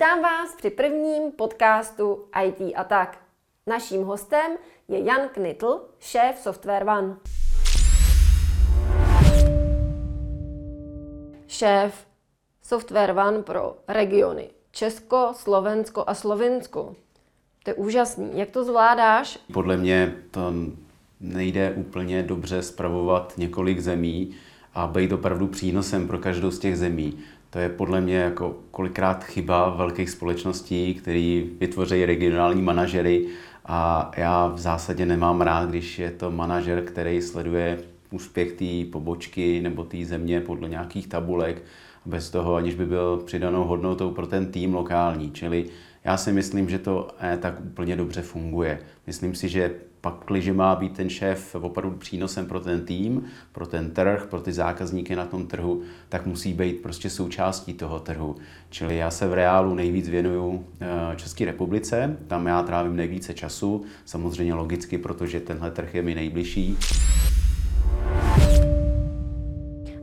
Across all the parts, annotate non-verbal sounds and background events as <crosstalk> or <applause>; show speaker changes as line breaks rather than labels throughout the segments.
Vítám vás při prvním podcastu IT a tak. Naším hostem je Jan Knitl, šéf Software One. Šéf Software One pro regiony Česko, Slovensko a Slovinsko. To je úžasný. Jak to zvládáš?
Podle mě to nejde úplně dobře spravovat několik zemí a být opravdu přínosem pro každou z těch zemí. To je podle mě jako kolikrát chyba velkých společností, který vytvoří regionální manažery a já v zásadě nemám rád, když je to manažer, který sleduje úspěch té pobočky nebo té země podle nějakých tabulek, bez toho, aniž by byl přidanou hodnotou pro ten tým lokální. Čili já si myslím, že to eh, tak úplně dobře funguje. Myslím si, že pak, když má být ten šéf opravdu přínosem pro ten tým, pro ten trh, pro ty zákazníky na tom trhu, tak musí být prostě součástí toho trhu. Čili já se v reálu nejvíc věnuju eh, České republice, tam já trávím nejvíce času, samozřejmě logicky, protože tenhle trh je mi nejbližší.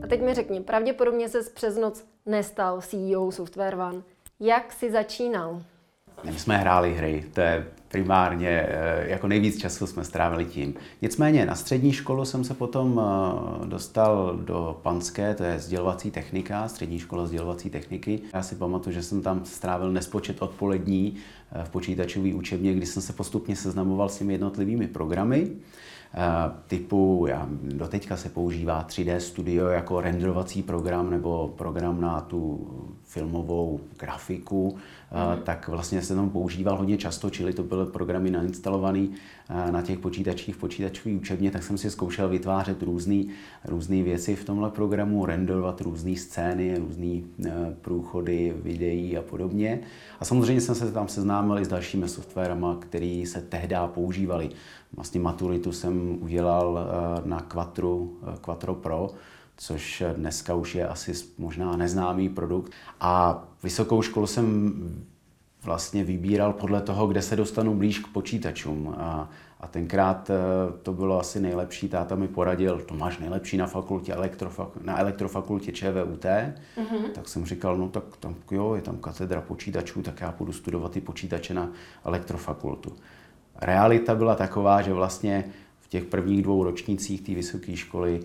A teď mi řekni, pravděpodobně se přes noc nestal CEO Software One. Jak jsi začínal?
My jsme hráli hry, to je primárně, eh, jako nejvíc času jsme strávili tím. Nicméně na střední školu jsem se potom eh, dostal do Panské, to je sdělovací technika, střední škola sdělovací techniky. Já si pamatuju, že jsem tam strávil nespočet odpolední eh, v počítačové učebně, kdy jsem se postupně seznamoval s těmi jednotlivými programy typu, já, doteďka se používá 3D Studio jako renderovací program nebo program na tu filmovou grafiku, mm. tak vlastně se tam používal hodně často, čili to byly programy nainstalované na těch počítačích v počítačové učebně, tak jsem si zkoušel vytvářet různé věci v tomhle programu, renderovat různé scény, různé průchody, videí a podobně. A samozřejmě jsem se tam seznámil i s dalšími softwarama, které se tehdy používaly. Vlastně maturitu jsem udělal e, na Quattro, e, Quattro Pro, což dneska už je asi možná neznámý produkt. A vysokou školu jsem vlastně vybíral podle toho, kde se dostanu blíž k počítačům. A, a tenkrát eh, to bylo asi nejlepší. Táta mi poradil, to máš nejlepší na fakultě elektrofak, na elektrofakultě ČVUT. Mm-hmm. Tak jsem říkal, no tak tam, jo, je tam katedra počítačů, tak já půjdu studovat ty počítače na elektrofakultu. Realita byla taková, že vlastně v těch prvních dvou ročnících té vysoké školy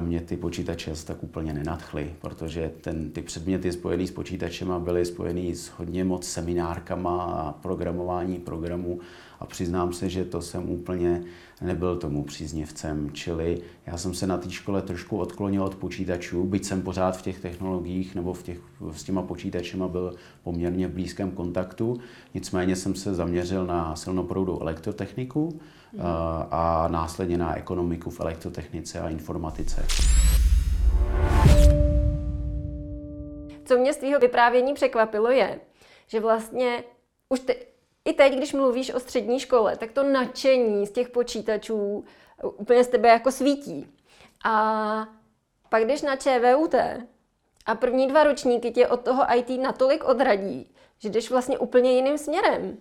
mě ty počítače tak úplně nenadchly, protože ten, ty předměty spojené s počítačema byly spojené s hodně moc seminárkama a programování programů a přiznám se, že to jsem úplně nebyl tomu příznivcem. Čili já jsem se na té škole trošku odklonil od počítačů, byť jsem pořád v těch technologiích nebo v těch, s těma počítačema byl poměrně v blízkém kontaktu. Nicméně jsem se zaměřil na silnoproudou elektrotechniku mm. a následně na ekonomiku v elektrotechnice a informatice.
Co mě z tvého vyprávění překvapilo je, že vlastně už te, i teď, když mluvíš o střední škole, tak to nadšení z těch počítačů úplně z tebe jako svítí. A pak jdeš na ČVUT a první dva ročníky tě od toho IT natolik odradí, že jdeš vlastně úplně jiným směrem.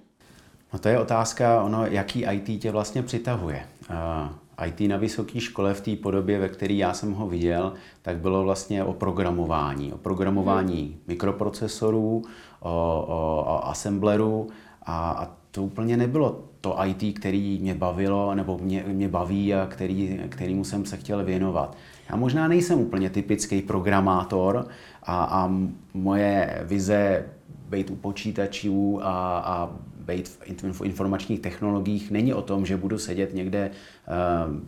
No to je otázka, ono, jaký IT tě vlastně přitahuje. Uh, IT na vysoké škole v té podobě, ve které já jsem ho viděl, tak bylo vlastně o programování. O programování hmm. mikroprocesorů, o, o, o assemblerů a, a to úplně nebylo to IT, který mě bavilo nebo mě, mě baví a který, kterýmu jsem se chtěl věnovat. Já možná nejsem úplně typický programátor a, a moje vize být u počítačů a, a být v informačních technologiích není o tom, že budu sedět někde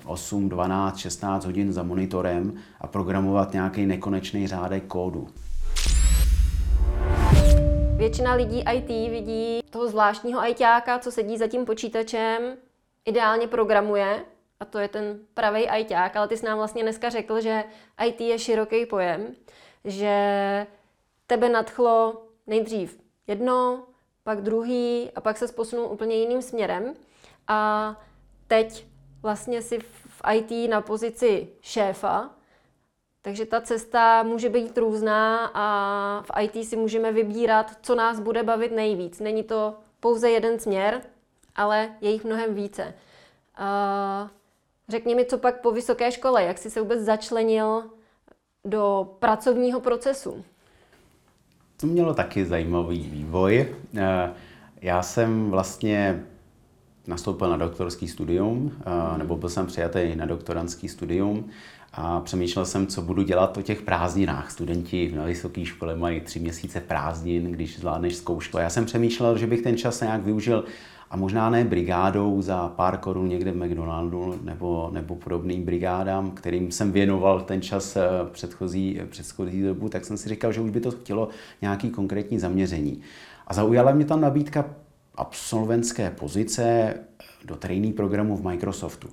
8, 12, 16 hodin za monitorem a programovat nějaký nekonečný řádek kódu.
Většina lidí IT vidí toho zvláštního ITáka, co sedí za tím počítačem, ideálně programuje, a to je ten pravý ITák, ale ty jsi nám vlastně dneska řekl, že IT je široký pojem, že tebe nadchlo nejdřív jedno, pak druhý a pak se posunul úplně jiným směrem. A teď vlastně si v IT na pozici šéfa, takže ta cesta může být různá a v IT si můžeme vybírat, co nás bude bavit nejvíc. Není to pouze jeden směr, ale je jich mnohem více. Řekni mi, co pak po vysoké škole, jak jsi se vůbec začlenil do pracovního procesu?
To mělo taky zajímavý vývoj. Já jsem vlastně nastoupil na doktorský studium, eh, nebo byl jsem přijatý na doktorantský studium a přemýšlel jsem, co budu dělat o těch prázdninách. Studenti na vysoké škole mají tři měsíce prázdnin, když zvládneš zkoušku. A já jsem přemýšlel, že bych ten čas nějak využil a možná ne brigádou za pár korun někde v McDonaldu nebo, nebo podobným brigádám, kterým jsem věnoval ten čas eh, předchozí, předchozí dobu, tak jsem si říkal, že už by to chtělo nějaký konkrétní zaměření. A zaujala mě tam nabídka absolventské pozice do trainee programu v Microsoftu.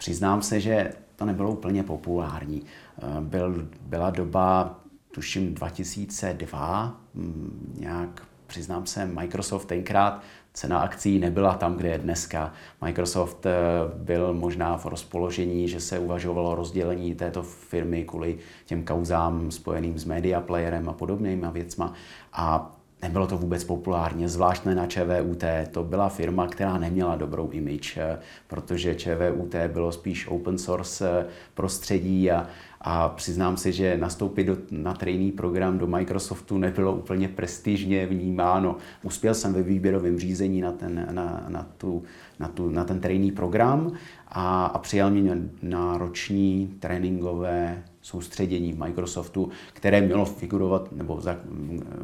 Přiznám se, že to nebylo úplně populární. Eh, byl, byla doba, tuším 2002, mm, nějak přiznám se, Microsoft tenkrát cena akcí nebyla tam, kde je dneska. Microsoft eh, byl možná v rozpoložení, že se uvažovalo rozdělení této firmy kvůli těm kauzám spojeným s media playerem a podobnýma věcma. A nebylo to vůbec populárně, zvlášť ne na ČVUT. To byla firma, která neměla dobrou image, eh, protože ČVUT bylo spíš open source eh, prostředí a, a přiznám se, že nastoupit do, na trainee program do Microsoftu nebylo úplně prestižně vnímáno. Uspěl jsem ve výběrovém řízení na ten, na, na tu, na, tu, na ten trainee program a, a přijal mě na roční tréninkové soustředění v Microsoftu, které mělo figurovat, nebo za,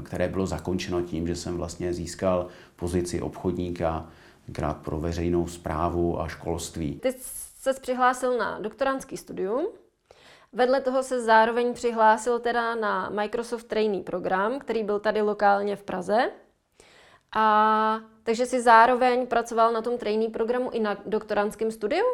které bylo zakončeno tím, že jsem vlastně získal pozici obchodníka krát pro veřejnou zprávu a školství.
Ty se přihlásil na doktorantský studium, Vedle toho se zároveň přihlásil teda na Microsoft Trainee program, který byl tady lokálně v Praze. A takže si zároveň pracoval na tom trainee programu i na doktorantském studiu?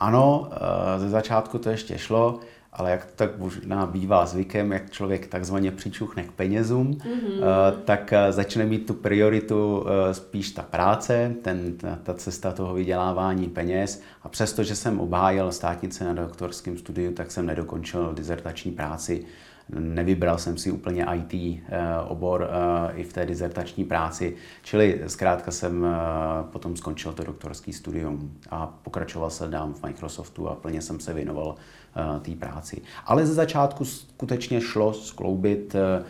Ano, eh, ze začátku to ještě šlo ale jak tak možná bývá zvykem, jak člověk takzvaně přičuchne k penězům, mm-hmm. tak eh, začne mít tu prioritu eh, spíš ta práce, ten, ta, ta cesta toho vydělávání peněz. A přesto, že jsem obhájil státnice na doktorském studiu, tak jsem nedokončil dizertační práci. Nevybral jsem si úplně IT obor i v té dizertační práci, čili zkrátka jsem potom skončil to doktorský studium a pokračoval jsem dám v Microsoftu a plně jsem se věnoval Eh, té práci. Ale ze začátku skutečně šlo skloubit eh,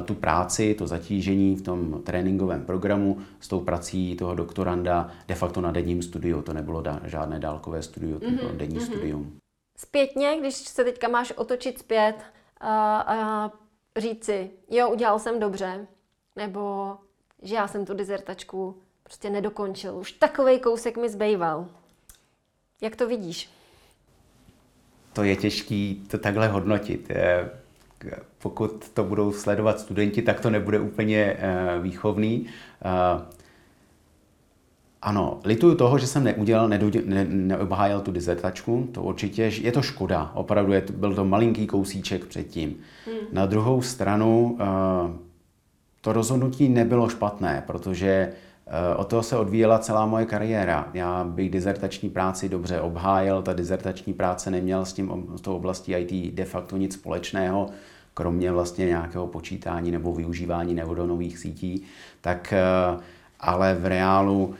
eh, tu práci, to zatížení v tom tréninkovém programu s tou prací toho doktoranda de facto na denním studiu. To nebylo žádné dálkové studium, to bylo mm-hmm. denní mm-hmm. studium.
Zpětně, když se teďka máš otočit zpět a, a říci, jo, udělal jsem dobře, nebo že já jsem tu dizertačku prostě nedokončil. Už takový kousek mi zbýval. Jak to vidíš?
to je těžké to takhle hodnotit. Pokud to budou sledovat studenti, tak to nebude úplně eh, výchovný. Ano, lituju toho, že jsem neudělal, ne, neobhájil tu dizertačku, to určitě, je to škoda, opravdu je, byl to malinký kousíček předtím. Hmm. Na druhou stranu, eh, to rozhodnutí nebylo špatné, protože Eh, o toho se odvíjela celá moje kariéra. Já bych dizertační práci dobře obhájil, ta dizertační práce neměla s, tím, s tou oblastí IT de facto nic společného, kromě vlastně nějakého počítání nebo využívání neuronových sítí, tak eh, ale v reálu,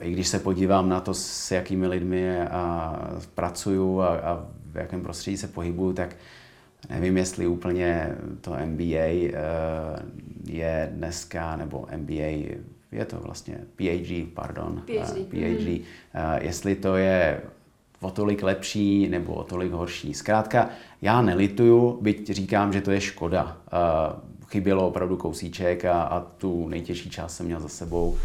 i když se podívám na to, s jakými lidmi a pracuju a, a v jakém prostředí se pohybuju, tak nevím, jestli úplně to MBA je dneska, nebo MBA je to vlastně PhD, pardon,
PhD,
uh, PhD mm. jestli to je o tolik lepší nebo o tolik horší. Zkrátka, já nelituju, byť říkám, že to je škoda. Chybělo opravdu kousíček a, a tu nejtěžší část jsem měl za sebou.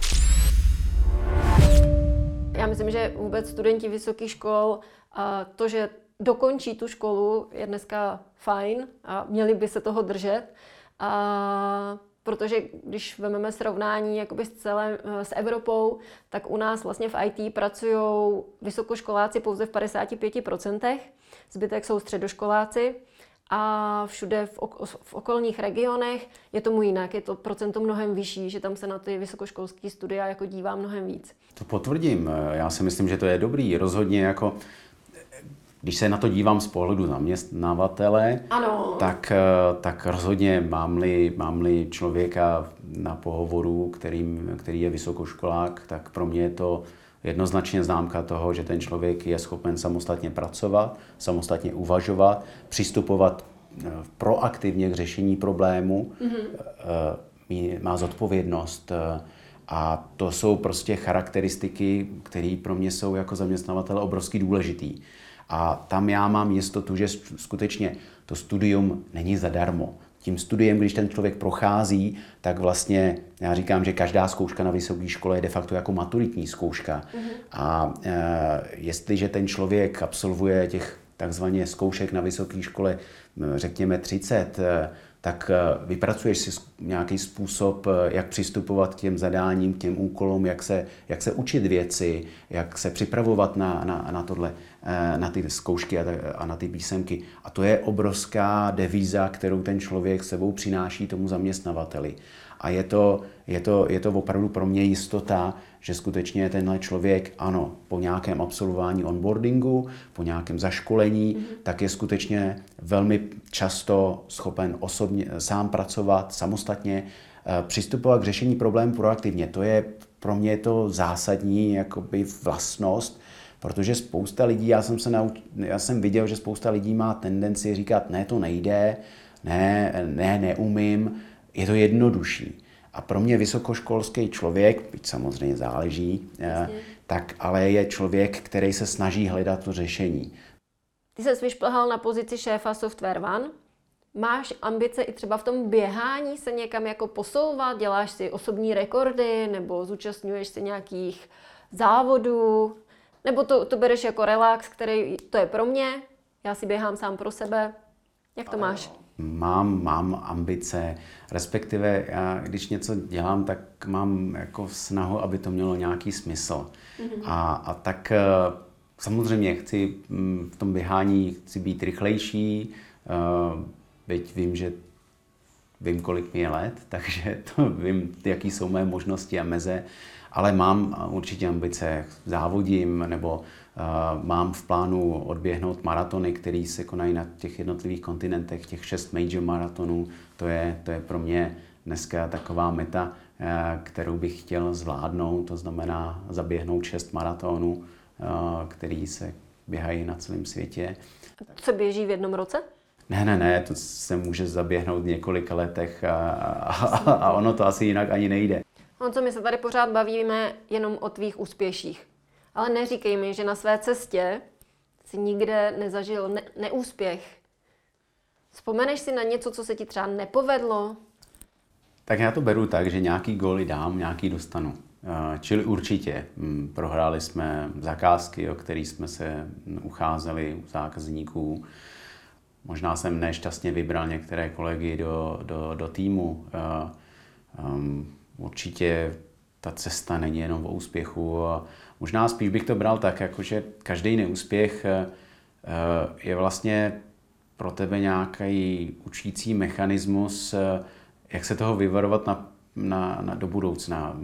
Myslím, že vůbec studenti vysokých škol, a to, že dokončí tu školu, je dneska fajn a měli by se toho držet. A protože když vezmeme srovnání jakoby s, celé, eh, s Evropou, tak u nás vlastně v IT pracují vysokoškoláci pouze v 55%, zbytek jsou středoškoláci a všude v, ok- v okolních regionech je tomu jinak, je to procento mnohem vyšší, že tam se na ty vysokoškolské studia jako dívá mnohem víc.
To potvrdím, já si myslím, že to je dobrý, rozhodně jako když se na to dívám z pohledu zaměstnavatele,
ano.
Tak, tak rozhodně mám-li, mám-li člověka na pohovoru, kterým, který je vysokoškolák, tak pro mě je to jednoznačně známka toho, že ten člověk je schopen samostatně pracovat, samostatně uvažovat, přistupovat proaktivně k řešení problému, mm-hmm. má zodpovědnost. A to jsou prostě charakteristiky, které pro mě jsou jako zaměstnavatele obrovsky důležitý. A tam já mám jistotu, že skutečně to studium není zadarmo. Tím studiem, když ten člověk prochází, tak vlastně já říkám, že každá zkouška na vysoké škole je de facto jako maturitní zkouška. Mm-hmm. A e, jestliže ten člověk absolvuje těch takzvaně zkoušek na vysoké škole, řekněme 30, tak eh, vypracuješ si nějaký způsob, eh, jak přistupovat k těm zadáním, k těm úkolům, jak se, jak se učit věci, jak se připravovat na, na, na tohle, eh, na ty zkoušky a, a na ty písemky. A to je obrovská devíza, kterou ten člověk sebou přináší tomu zaměstnavateli. A je to, je to, je to opravdu pro mě jistota, že skutečně tenhle člověk, ano, po nějakém absolvování onboardingu, po nějakém zaškolení, mm-hmm. tak je skutečně velmi často schopen osobně sám pracovat, samostatně, eh, přistupovat k řešení problémů proaktivně. To je pro mě to zásadní jakoby vlastnost, protože spousta lidí, já jsem, se nauč, já jsem viděl, že spousta lidí má tendenci říkat, ne, to nejde, ne, ne, neumím, je to jednodušší. A pro mě vysokoškolský člověk, byť samozřejmě záleží, eh, Jasně. tak ale je člověk, který se snaží hledat to řešení.
Ty se vyšplhal na pozici šéfa Software One. Máš ambice i třeba v tom běhání se někam jako posouvat? Děláš si osobní rekordy nebo zúčastňuješ se nějakých závodů? Nebo to, to bereš jako relax, který to je pro mě, já si běhám sám pro sebe? Jak to máš?
Mám, mám ambice, respektive já, když něco dělám, tak mám jako snahu, aby to mělo nějaký smysl. Mm-hmm. A, a tak eh, samozřejmě chci mm, v tom běhání chci být rychlejší, eh, byť vím, že vím, kolik mi je let, <laughs> takže to vím, jaký jsou mé možnosti a meze, ale mám určitě ambice, závodím nebo Mám v plánu odběhnout maratony, které se konají na těch jednotlivých kontinentech, těch šest major maratonů. To je, to je pro mě dneska taková meta, eh, kterou bych chtěl zvládnout, to znamená zaběhnout šest maratonů, eh, který se běhají na celém světě.
Co běží v jednom roce?
Ne, ne, ne, to se může zaběhnout v několika letech a, a, a ono to asi jinak ani nejde.
On, co my se tady pořád bavíme jenom o tvých úspěších. Ale neříkej mi, že na své cestě si nikde nezažil ne- neúspěch. Vzpomeneš si na něco, co se ti třeba nepovedlo?
Tak já to beru tak, že nějaký góly dám, nějaký dostanu. Eh, čili určitě hm, prohráli jsme zakázky, o které jsme se ucházeli u zákazníků. Možná jsem nešťastně vybral některé kolegy do, do, do týmu. Um, určitě ta cesta není jenom o úspěchu. Možná spíš bych to bral tak, jako že každý neúspěch eh, je vlastně pro tebe nějaký učící mechanismus, eh, jak se toho vyvarovat na, na, na, do budoucna.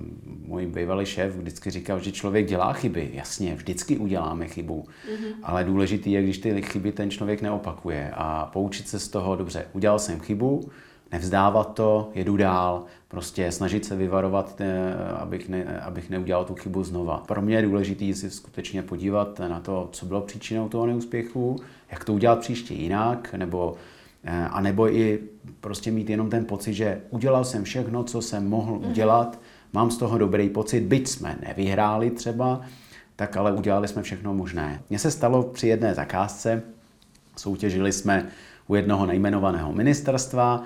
Můj bývalý šéf vždycky říkal, že člověk dělá chyby. Jasně, vždycky uděláme chybu. Mm-hmm. Ale důležitý je, když ty chyby ten člověk neopakuje a poučit se z toho, dobře, udělal jsem chybu, nevzdávat to, jedu dál, prostě snažit se vyvarovat, eh, abych, ne, abych neudělal tu chybu znova. Pro mě je důležité si skutečně podívat na to, co bylo příčinou toho neúspěchu, jak to udělat příště jinak, nebo eh, a nebo i prostě mít jenom ten pocit, že udělal jsem všechno, co jsem mohl mm-hmm. udělat, mám z toho dobrý pocit, byť jsme nevyhráli třeba, tak ale udělali jsme všechno možné. Mně se stalo při jedné zakázce, soutěžili jsme u jednoho nejmenovaného ministerstva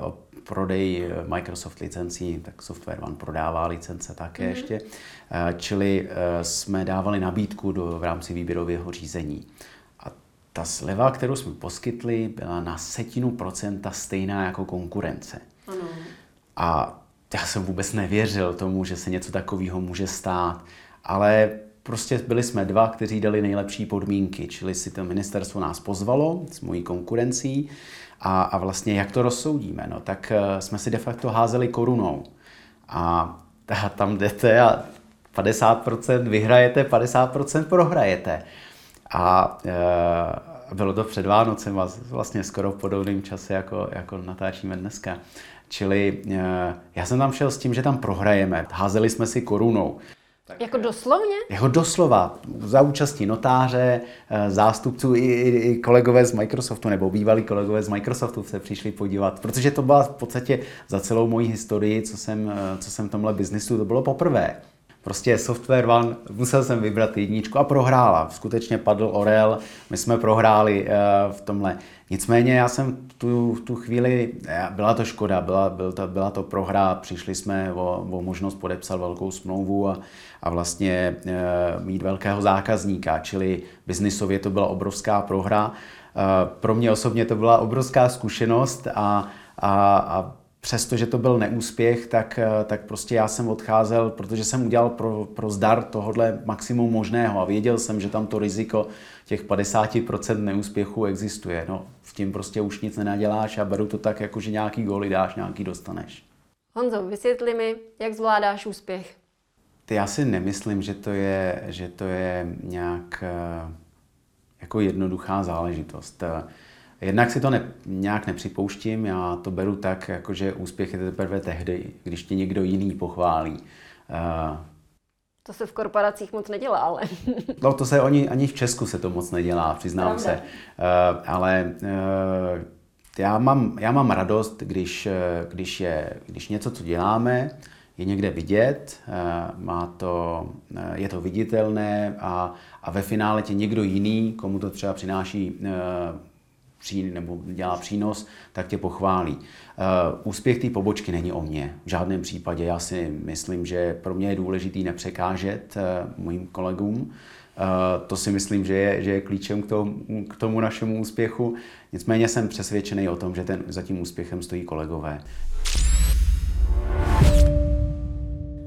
o eh, prodej Microsoft licencí, tak Software One prodává licence také mm-hmm. ještě, eh, čili eh, jsme dávali nabídku do, v rámci výběrového řízení. A ta sleva, kterou jsme poskytli, byla na setinu procenta stejná jako konkurence. Ano. A já jsem vůbec nevěřil tomu, že se něco takového může stát. Ale prostě byli jsme dva, kteří dali nejlepší podmínky, čili si to ministerstvo nás pozvalo s mojí konkurencí a, a vlastně jak to rozsoudíme, no tak uh, jsme si de facto házeli korunou a, tam jdete a 50% vyhrajete, 50% prohrajete. A uh, bylo to před Vánocem a vlastně skoro v podobném čase, jako, jako natáčíme dneska. Čili uh, já jsem tam šel s tím, že tam prohrajeme. Házeli jsme si korunou.
Tak, jako doslovně?
Jako doslova. Za účastí notáře, eh, zástupců i, i, i kolegové z Microsoftu, nebo bývalí kolegové z Microsoftu se přišli podívat, protože to byla v podstatě za celou moji historii, co jsem, eh, co jsem v tomhle biznisu, to bylo poprvé. Prostě Software One, musel jsem vybrat jedničku a prohrála. Skutečně padl Orel, my jsme prohráli uh, v tomhle. Nicméně já jsem tu, tu chvíli, byla to škoda, byla, byl to, byla to prohra, přišli jsme o, o možnost podepsat velkou smlouvu a, a vlastně uh, mít velkého zákazníka, čili biznisově to byla obrovská prohra. Uh, pro mě osobně to byla obrovská zkušenost a, a, a přestože to byl neúspěch, tak, eh, tak prostě já jsem odcházel, protože jsem udělal pro, pro zdar tohohle maximum možného a věděl jsem, že tam to riziko těch 50% neúspěchu existuje. No, v tím prostě už nic nenaděláš a beru to tak, jako že nějaký góly dáš, nějaký dostaneš.
Honzo, vysvětli mi, jak zvládáš úspěch.
Ty já si nemyslím, že to je, že to je nějak eh, jako jednoduchá záležitost. Jednak si to ne, nějak nepřipouštím, já to beru tak, jako že úspěch je teprve tehdy, když tě někdo jiný pochválí. Uh,
to se v korporacích moc nedělá, ale...
no to se ani, ani v Česku se to moc nedělá, přiznám Pravda. se. Uh, ale uh, já, mám, já mám radost, když, když, je, když něco, co děláme, je někde vidět, má to, je to viditelné a, a ve finále tě někdo jiný, komu to třeba přináší nebo dělá přínos, tak tě pochválí. Uh, úspěch té pobočky není o mně. V žádném případě. Já si myslím, že pro mě je důležitý nepřekážet uh, mým kolegům. Uh, to si myslím, že je, že je klíčem k tomu, k tomu našemu úspěchu. Nicméně jsem přesvědčený o tom, že ten, za tím úspěchem stojí kolegové.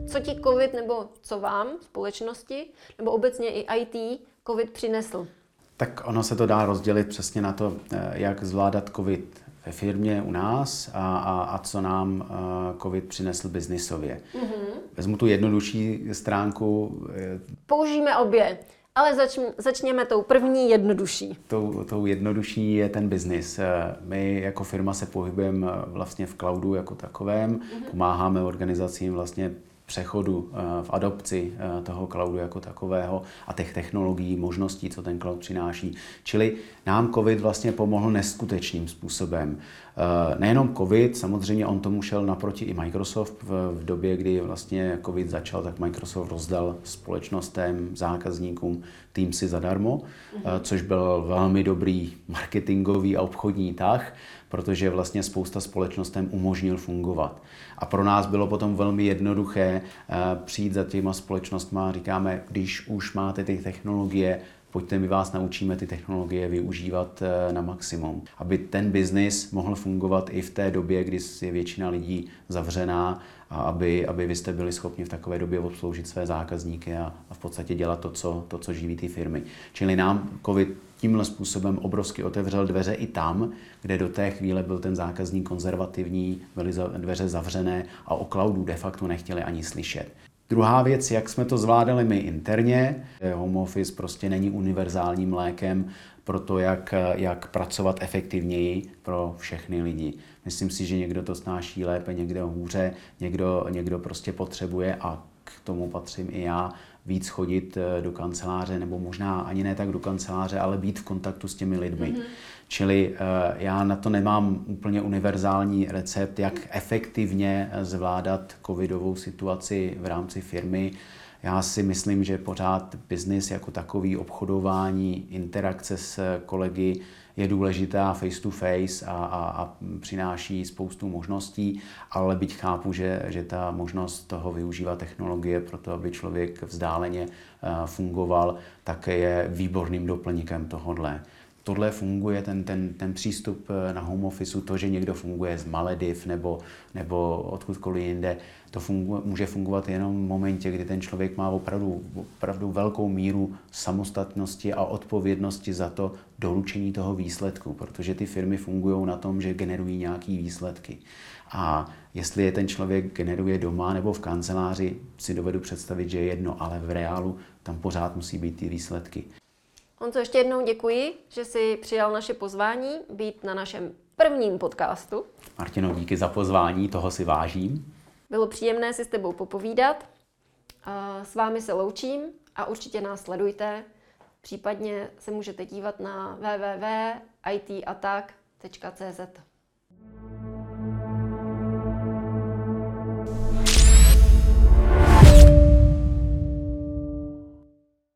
Co ti COVID nebo co vám, společnosti, nebo obecně i IT, COVID přinesl?
Tak ono se to dá rozdělit přesně na to, eh, jak zvládat COVID ve firmě u nás a, a, a co nám uh, COVID přinesl biznisově. Mm-hmm. Vezmu tu jednodušší stránku.
Eh, Použijeme obě, ale zač, začněme tou první jednodušší.
Tou, tou jednodušší je ten biznis. My jako firma se pohybujeme vlastně v cloudu jako takovém, mm-hmm. pomáháme organizacím vlastně přechodu eh, v adopci eh, toho cloudu jako takového a těch technologií, možností, co ten cloud přináší. Čili nám COVID vlastně pomohl neskutečným způsobem. Eh, nejenom COVID, samozřejmě on tomu šel naproti i Microsoft v, v době, kdy vlastně COVID začal, tak Microsoft rozdal společnostem, zákazníkům Teamsy zadarmo, mm-hmm. což byl velmi dobrý marketingový a obchodní tah, protože vlastně spousta společnostem umožnil fungovat. A pro nás bylo potom velmi jednoduché eh, přijít za těma společnostmi a říkáme, když už máte ty technologie, pojďte, my vás naučíme ty technologie využívat eh, na maximum. Aby ten biznis mohl fungovat i v té době, kdy je většina lidí zavřená a aby, aby vy jste byli schopni v takové době obsloužit své zákazníky a, a v podstatě dělat to co, to, co živí ty firmy. Čili nám COVID tímhle způsobem obrovsky otevřel dveře i tam, kde do té chvíle byl ten zákazník konzervativní, byly dveře zavřené a o cloudu de facto nechtěli ani slyšet. Druhá věc, jak jsme to zvládali my interně, home office prostě není univerzálním lékem pro to, jak, jak pracovat efektivněji pro všechny lidi. Myslím si, že někdo to snáší lépe, někdo hůře, někdo, někdo prostě potřebuje a k tomu patřím i já, víc chodit eh, do kanceláře, nebo možná ani ne tak do kanceláře, ale být v kontaktu s těmi lidmi. Mm-hmm. Čili uh, já na to nemám úplně univerzální recept, jak efektivně eh, zvládat covidovou situaci v rámci firmy. Já si myslím, že pořád biznis jako takový, obchodování, interakce s kolegy, je důležitá face to face a, a, a přináší spoustu možností, ale byť chápu, že, že ta možnost toho využívat technologie pro to, aby člověk vzdáleně uh, fungoval, tak je výborným doplňkem tohodle tohle funguje, ten, ten, ten přístup eh, na home office, to, že někdo funguje z Malediv nebo, nebo odkudkoliv jinde, to funguje, může fungovat jenom v momentě, kdy ten člověk má opravdu, opravdu velkou míru samostatnosti a odpovědnosti za to doručení toho výsledku, protože ty firmy fungují na tom, že generují nějaké výsledky. A jestli je ten člověk generuje doma nebo v kanceláři, si dovedu představit, že je jedno, ale v reálu tam pořád musí být ty výsledky.
Honzo, ještě jednou děkuji, že jsi přijal naše pozvání být na našem prvním podcastu.
Martino, díky za pozvání, toho si vážím.
Bylo příjemné si s tebou popovídat S vámi se loučím a určitě nás sledujte. Případně se můžete dívat na www.itatak.cz.